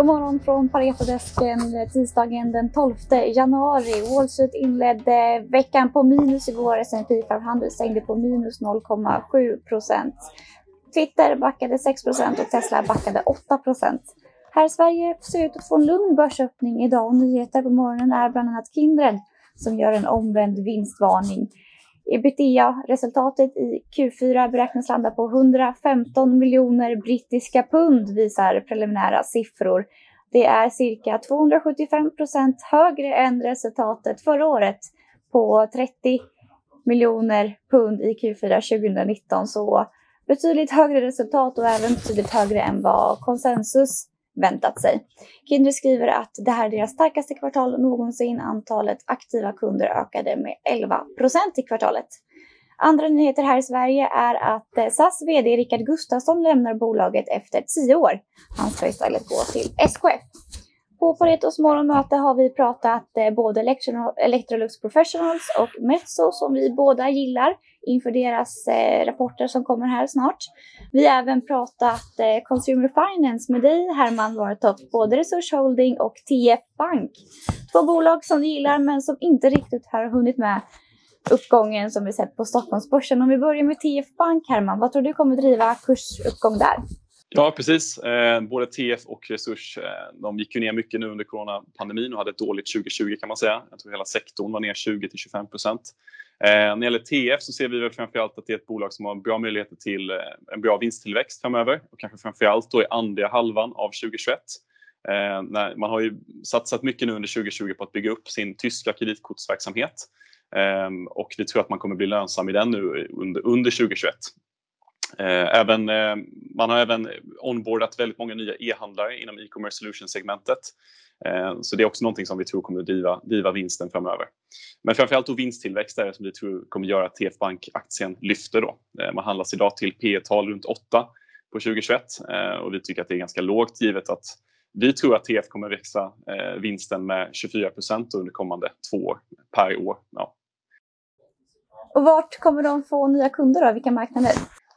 God morgon från Paretodesken tisdagen den 12 januari. Wall Street inledde veckan på minus igår. S&P 500 stängde på minus 0,7 procent. Twitter backade 6 procent och Tesla backade 8 procent. Här i Sverige ser det ut att få en lugn börsöppning idag och nyheter på morgonen är bland annat Kindred som gör en omvänd vinstvarning. Ebitda-resultatet i Q4 beräknas landa på 115 miljoner brittiska pund visar preliminära siffror. Det är cirka 275 procent högre än resultatet förra året på 30 miljoner pund i Q4 2019. Så betydligt högre resultat och även betydligt högre än vad konsensus väntat sig. Kindred skriver att det här är deras starkaste kvartal någonsin. Antalet aktiva kunder ökade med 11 procent i kvartalet. Andra nyheter här i Sverige är att eh, SAS VD Rickard Gustafsson lämnar bolaget efter 10 år. Han ska istället gå till SKF. På Paretos morgonmöte har vi pratat eh, både Electrolux Professionals och Metso som vi båda gillar inför deras eh, rapporter som kommer här snart. Vi har även pratat eh, Consumer Finance med dig Herman Wartoft, både Resurs Holding och TF Bank. Två bolag som vi gillar men som inte riktigt har hunnit med uppgången som vi sett på Stockholmsbörsen. Om vi börjar med TF Bank Herman, vad tror du kommer driva kursuppgång där? Ja, precis. Eh, både TF och Resurs eh, de gick ju ner mycket nu under coronapandemin och hade ett dåligt 2020 kan man säga. Jag tror hela sektorn var ner 20 till 25 procent. Eh, när det gäller TF så ser vi väl framförallt att det är ett bolag som har bra möjligheter till eh, en bra vinsttillväxt framöver och kanske framförallt då i andra halvan av 2021. Eh, när man har ju satsat mycket nu under 2020 på att bygga upp sin tyska kreditkortsverksamhet eh, och vi tror att man kommer bli lönsam i den nu under, under 2021. Eh, även, eh, man har även onboardat väldigt många nya e-handlare inom e-commerce solution-segmentet. Eh, så det är också någonting som vi tror kommer driva, driva vinsten framöver. Men framförallt då vinsttillväxt är det som vi tror kommer göra att TF Bank-aktien lyfter. Då. Eh, man handlas idag till P tal runt 8 på 2021 eh, och vi tycker att det är ganska lågt givet att vi tror att TF kommer växa eh, vinsten med 24% under kommande två år per år. Ja. Och vart kommer de få nya kunder då? Vilka marknader?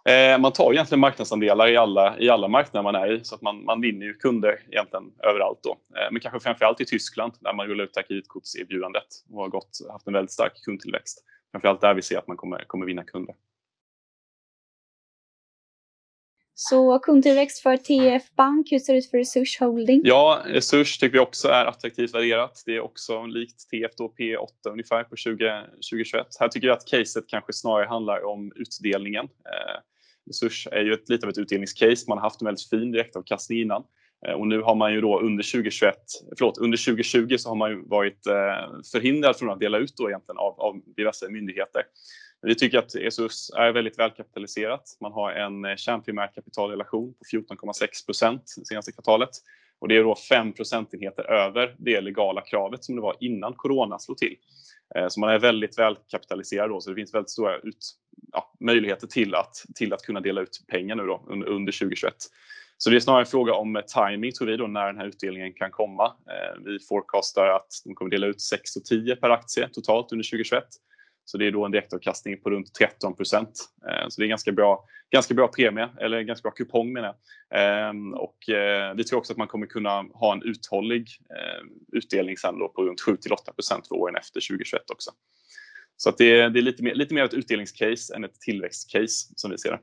Eh, man tar egentligen marknadsandelar i alla, i alla marknader man är i så att man, man vinner ju kunder egentligen överallt då. Eh, men kanske framförallt i Tyskland där man rullar ut kreditkortserbjudandet och har gått, haft en väldigt stark kundtillväxt. Framförallt där vi ser att man kommer, kommer vinna kunder. Så kundtillväxt för TF Bank, hur ser det ut för Resurs Holding? Ja, Resurs tycker vi också är attraktivt värderat. Det är också likt TF då P8 ungefär på 20, 2021. Här tycker jag att caset kanske snarare handlar om utdelningen. Eh, Resurs är ju ett, lite av ett utdelningscase. Man har haft en väldigt fin direktavkastning innan. Eh, och nu har man ju då under 2021, förlåt, under 2020 så har man ju varit eh, förhindrad från att dela ut då egentligen av, av diverse myndigheter. Vi tycker att ESUS är väldigt välkapitaliserat. Man har en eh, kärnprimär kapitalrelation på 14,6 procent senaste kvartalet och det är då 5 procentenheter över det legala kravet som det var innan corona slog till. Så man är väldigt välkapitaliserad då, så det finns väldigt stora ut, möjligheter till att, till att kunna dela ut pengar nu då under, under 2021. Så det är snarare en fråga om eh, timing tror vi då när den här utdelningen kan komma. Eh, vi forecastar att de kommer dela ut 6 och 10 per aktie totalt under 2021 så det är då en direktavkastning på runt 13 procent. Eh, så det är ganska bra, ganska bra premie, eller ganska bra kupong menar jag. Eh, och eh, vi tror också att man kommer kunna ha en uthållig eh, utdelning sen då på runt 7 till 8 procent för åren efter 2021 också. Så att det är, det är lite, mer, lite mer ett utdelningscase än ett tillväxtcase som vi ser det.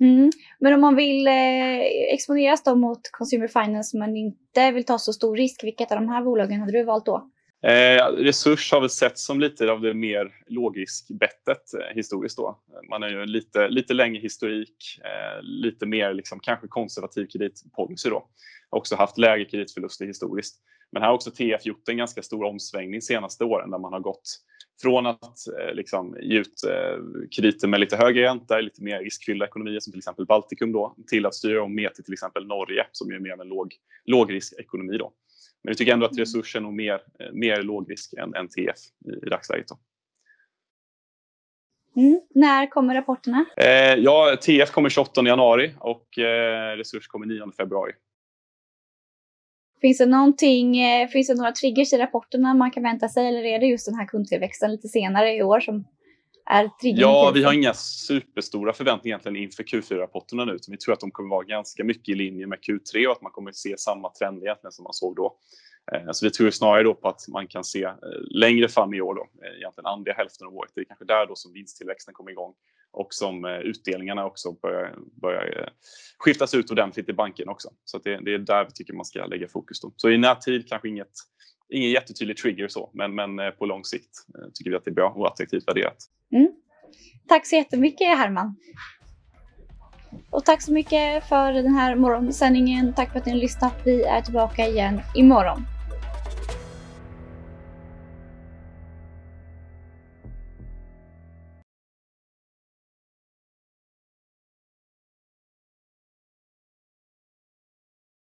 Mm. Men om man vill eh, exponeras då mot Consumer Finance men inte vill ta så stor risk, vilket av de här bolagen hade du valt då? Eh, resurs har väl sett som lite av det mer lågriskbettet eh, historiskt då. Man har ju lite, lite längre historik, eh, lite mer liksom, kanske konservativ kreditpolicy då. Också haft lägre kreditförluster historiskt. Men här har också TF gjort en ganska stor omsvängning senaste åren där man har gått från att eh, liksom, ge ut eh, krediter med lite högre ränta, lite mer riskfyllda ekonomier som till exempel Baltikum då, till att styra om mer till till exempel Norge som är mer av en låg, lågriskekonomi då. Men vi tycker ändå att resursen är mer, eh, mer lågrisk än, än TF i, i dagsläget. Då. Mm. När kommer rapporterna? Eh, ja, TF kommer 28 januari och eh, Resurs kommer 9 februari. Finns det, någonting, eh, finns det några triggers i rapporterna man kan vänta sig eller är det just den här kundtillväxten lite senare i år som är triggern Ja, vi har inga superstora förväntningar egentligen inför Q4-rapporterna nu. Vi tror att de kommer vara ganska mycket i linje med Q3 och att man kommer se samma trend egentligen som man såg då. Eh, så vi tror snarare då på att man kan se eh, längre fram i år då, egentligen andra hälften av året. Det är kanske där då som vinsttillväxten kommer igång och som utdelningarna också börjar, börjar skiftas ut ordentligt i banken också. Så det, det, är där vi tycker man ska lägga fokus då. Så i närtid kanske inget, ingen jättetydlig trigger så, men, men eh, på lång sikt eh, tycker vi att det är bra och attraktivt värderat. Mm. Tack så jättemycket Herman. Och tack så mycket för den här morgonsändningen. Tack för att ni har lyssnat. Vi är tillbaka igen imorgon.